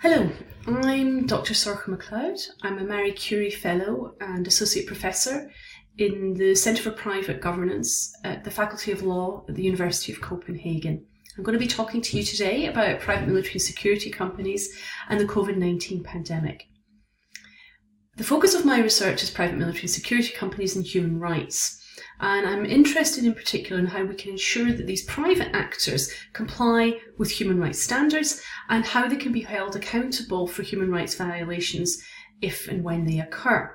Hello, I'm Dr. Sorcha McLeod. I'm a Marie Curie Fellow and Associate Professor in the Centre for Private Governance at the Faculty of Law at the University of Copenhagen. I'm going to be talking to you today about private military and security companies and the COVID 19 pandemic. The focus of my research is private military and security companies and human rights. And I'm interested in particular in how we can ensure that these private actors comply with human rights standards and how they can be held accountable for human rights violations if and when they occur.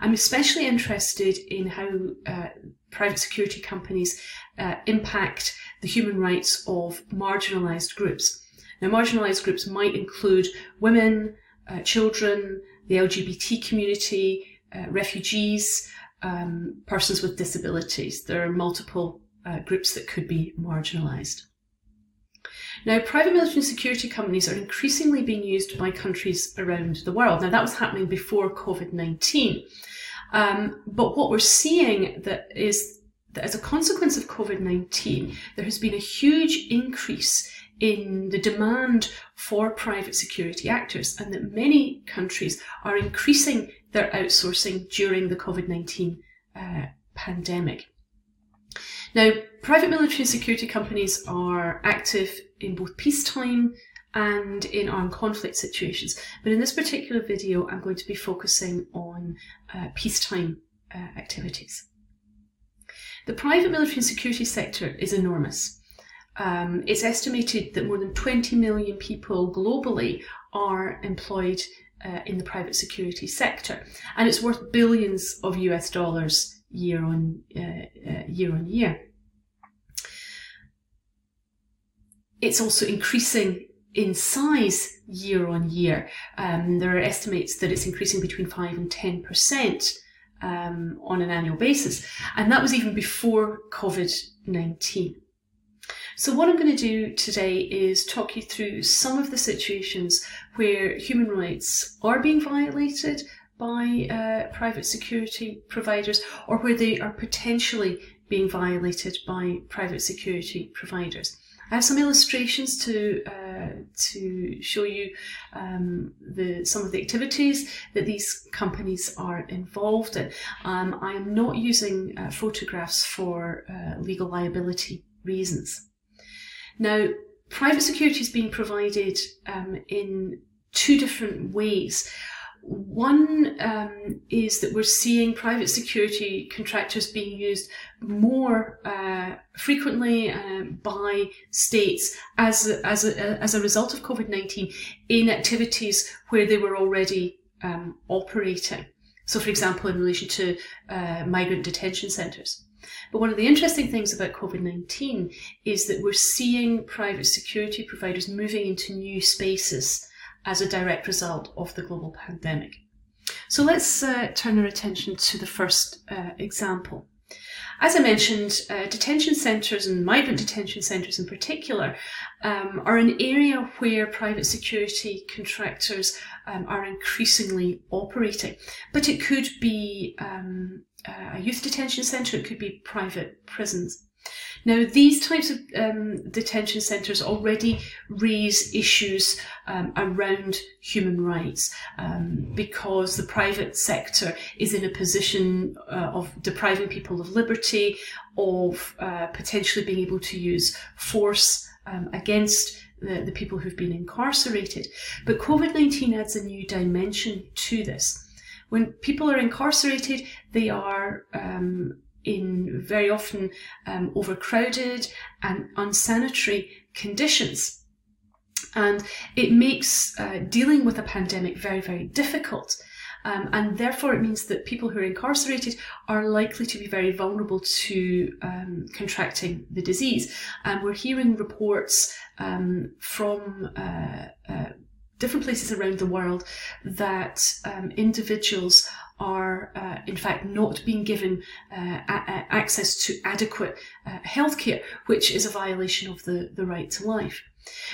I'm especially interested in how uh, private security companies uh, impact the human rights of marginalised groups. Now, marginalised groups might include women, uh, children, the LGBT community, uh, refugees, um, persons with disabilities. There are multiple uh, groups that could be marginalised. Now, private military and security companies are increasingly being used by countries around the world. Now, that was happening before COVID 19. Um, but what we're seeing that is that as a consequence of COVID 19, there has been a huge increase in the demand for private security actors, and that many countries are increasing their outsourcing during the COVID 19 uh, pandemic. Now, private military and security companies are active in both peacetime and in armed conflict situations. But in this particular video, I'm going to be focusing on uh, peacetime uh, activities. The private military and security sector is enormous. Um, it's estimated that more than 20 million people globally are employed uh, in the private security sector, and it's worth billions of US dollars year on uh, uh, year on year. It's also increasing in size year on year. Um, there are estimates that it's increasing between five and ten percent um, on an annual basis, and that was even before COVID nineteen. So, what I'm going to do today is talk you through some of the situations where human rights are being violated by uh, private security providers or where they are potentially being violated by private security providers. I have some illustrations to uh, to show you um, the some of the activities that these companies are involved in. Um, I am not using uh, photographs for uh, legal liability reasons. Now, private security is being provided um, in two different ways. One um, is that we're seeing private security contractors being used more uh, frequently uh, by states as a, as a, as a result of COVID 19 in activities where they were already um, operating. So, for example, in relation to uh, migrant detention centres. But one of the interesting things about COVID 19 is that we're seeing private security providers moving into new spaces as a direct result of the global pandemic. So let's uh, turn our attention to the first uh, example. As I mentioned, uh, detention centres and migrant detention centres in particular um, are an area where private security contractors um, are increasingly operating. But it could be um, a youth detention centre, it could be private prisons. Now, these types of um, detention centres already raise issues um, around human rights um, because the private sector is in a position uh, of depriving people of liberty, of uh, potentially being able to use force um, against the, the people who've been incarcerated. But COVID 19 adds a new dimension to this. When people are incarcerated, they are um, in very often um, overcrowded and unsanitary conditions. And it makes uh, dealing with a pandemic very, very difficult. Um, and therefore, it means that people who are incarcerated are likely to be very vulnerable to um, contracting the disease. And we're hearing reports um, from uh, uh, different places around the world that um, individuals are uh, in fact not being given uh, a- access to adequate uh, healthcare, which is a violation of the, the right to life.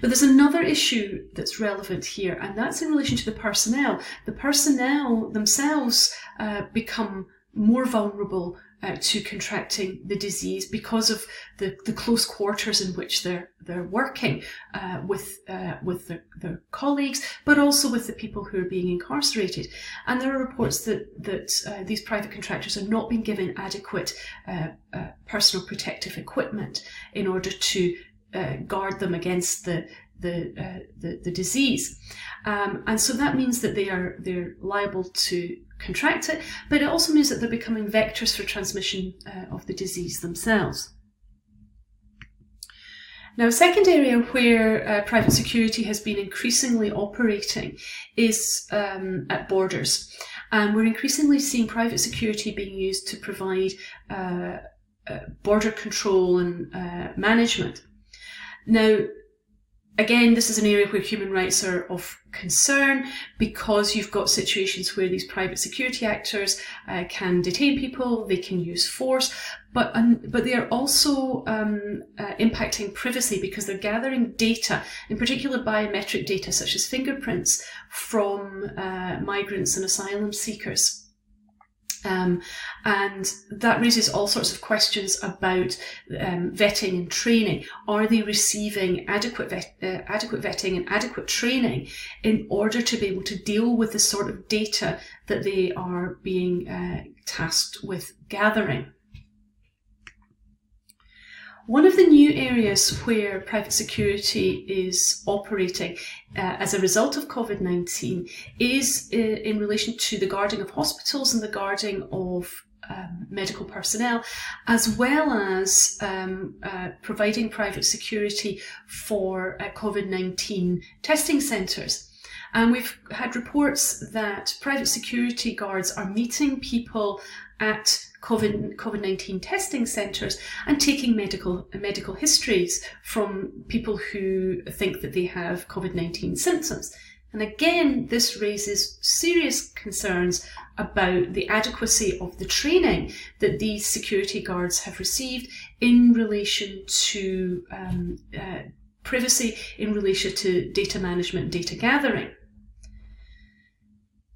But there's another issue that's relevant here, and that's in relation to the personnel. The personnel themselves uh, become more vulnerable uh, to contracting the disease because of the, the close quarters in which they're they're working uh, with uh, with their, their, colleagues, but also with the people who are being incarcerated. And there are reports that that uh, these private contractors are not being given adequate uh, uh, personal protective equipment in order to guard them against the the, uh, the, the disease. Um, and so that means that they are they're liable to contract it, but it also means that they're becoming vectors for transmission uh, of the disease themselves. Now, a second area where uh, private security has been increasingly operating is um, at borders. And we're increasingly seeing private security being used to provide uh, uh border control and uh, management. Now, Again, this is an area where human rights are of concern because you've got situations where these private security actors uh, can detain people, they can use force, but um, but they are also um, uh, impacting privacy because they're gathering data, in particular biometric data such as fingerprints from uh, migrants and asylum seekers. Um, and that raises all sorts of questions about um, vetting and training. Are they receiving adequate vet, uh, adequate vetting and adequate training in order to be able to deal with the sort of data that they are being uh, tasked with gathering? One of the new areas where private security is operating uh, as a result of COVID 19 is uh, in relation to the guarding of hospitals and the guarding of um, medical personnel, as well as um, uh, providing private security for uh, COVID 19 testing centres. And we've had reports that private security guards are meeting people at COVID, COVID-19 testing centres and taking medical, medical histories from people who think that they have COVID-19 symptoms. And again, this raises serious concerns about the adequacy of the training that these security guards have received in relation to um, uh, privacy, in relation to data management data gathering.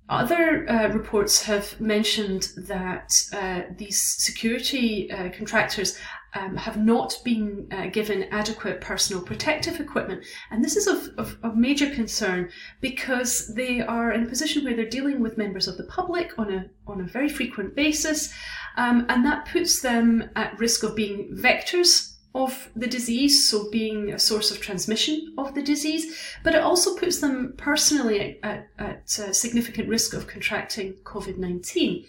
Other uh, reports have mentioned that uh, these security uh, contractors um, have not been uh, given adequate personal protective equipment. And this is of, of, of, major concern because they are in a position where they're dealing with members of the public on a, on a very frequent basis. Um, and that puts them at risk of being vectors of the disease, so being a source of transmission of the disease, but it also puts them personally at, at, at significant risk of contracting COVID 19.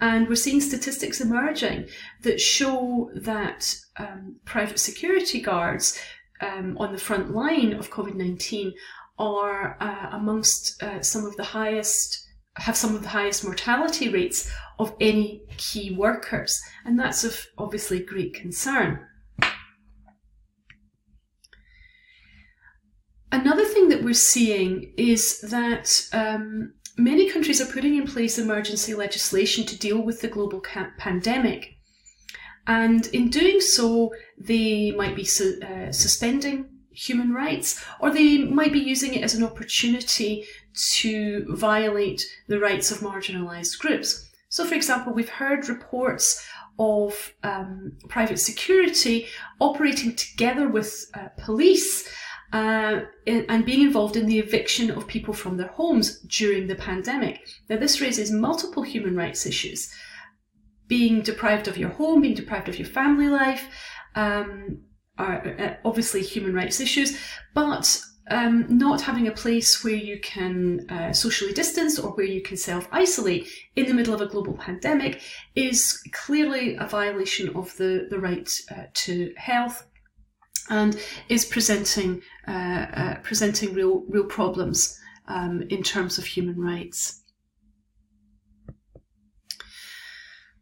And we're seeing statistics emerging that show that um, private security guards um, on the front line of COVID 19 are uh, amongst uh, some of the highest have some of the highest mortality rates of any key workers. And that's of obviously great concern. Another thing that we're seeing is that um, many countries are putting in place emergency legislation to deal with the global ca- pandemic. And in doing so, they might be su- uh, suspending human rights, or they might be using it as an opportunity to violate the rights of marginalised groups. So, for example, we've heard reports of um, private security operating together with uh, police uh, and being involved in the eviction of people from their homes during the pandemic. Now, this raises multiple human rights issues. Being deprived of your home, being deprived of your family life, um, are uh, obviously human rights issues, but um, not having a place where you can uh, socially distance or where you can self isolate in the middle of a global pandemic is clearly a violation of the, the right uh, to health and is presenting uh, uh, presenting real real problems um, in terms of human rights.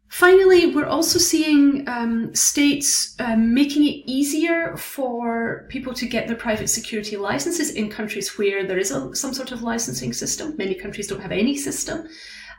Finally, we're also seeing um, states um, making it easier for people to get their private security licenses in countries where there is a, some sort of licensing system. Many countries don't have any system.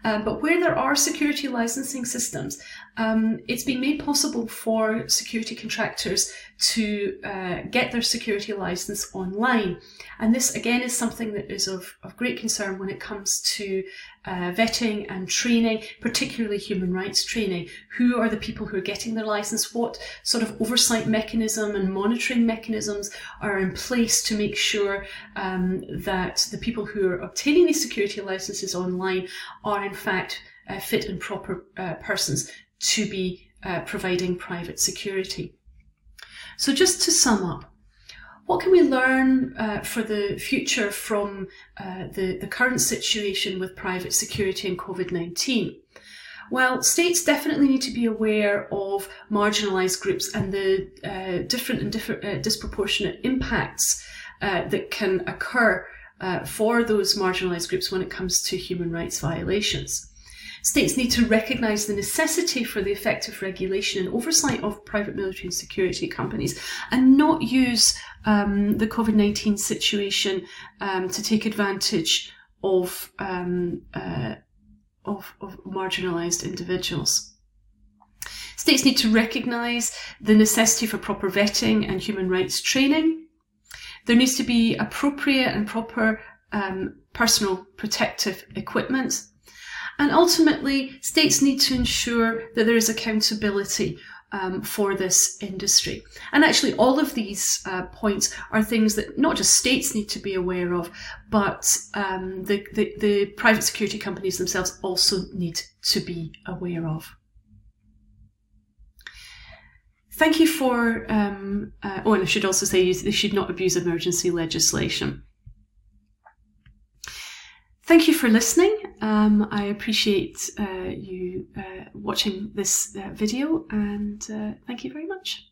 Uh, but where there are security licensing systems, um, it's been made possible for security contractors to uh, get their security license online. And this again is something that is of, of great concern when it comes to uh, vetting and training, particularly human rights training. Who are the people who are getting their license? What sort of oversight mechanism and monitoring mechanisms are in place to make sure um, that the people who are obtaining these security licenses online are in fact uh, fit and proper uh, persons to be uh, providing private security. So just to sum up, what can we learn uh, for the future from uh, the, the current situation with private security and COVID-19? Well, states definitely need to be aware of marginalised groups and the uh, different and different, uh, disproportionate impacts uh, that can occur uh, for those marginalised groups when it comes to human rights violations. States need to recognise the necessity for the effective regulation and oversight of private military and security companies and not use um, the COVID 19 situation um, to take advantage of, um, uh, of, of marginalised individuals. States need to recognise the necessity for proper vetting and human rights training. There needs to be appropriate and proper um, personal protective equipment and ultimately, states need to ensure that there is accountability um, for this industry. And actually, all of these uh, points are things that not just states need to be aware of, but um, the, the, the private security companies themselves also need to be aware of. Thank you for, um, uh, oh, and I should also say they should not abuse emergency legislation. Thank you for listening. Um, I appreciate uh, you uh, watching this uh, video and uh, thank you very much.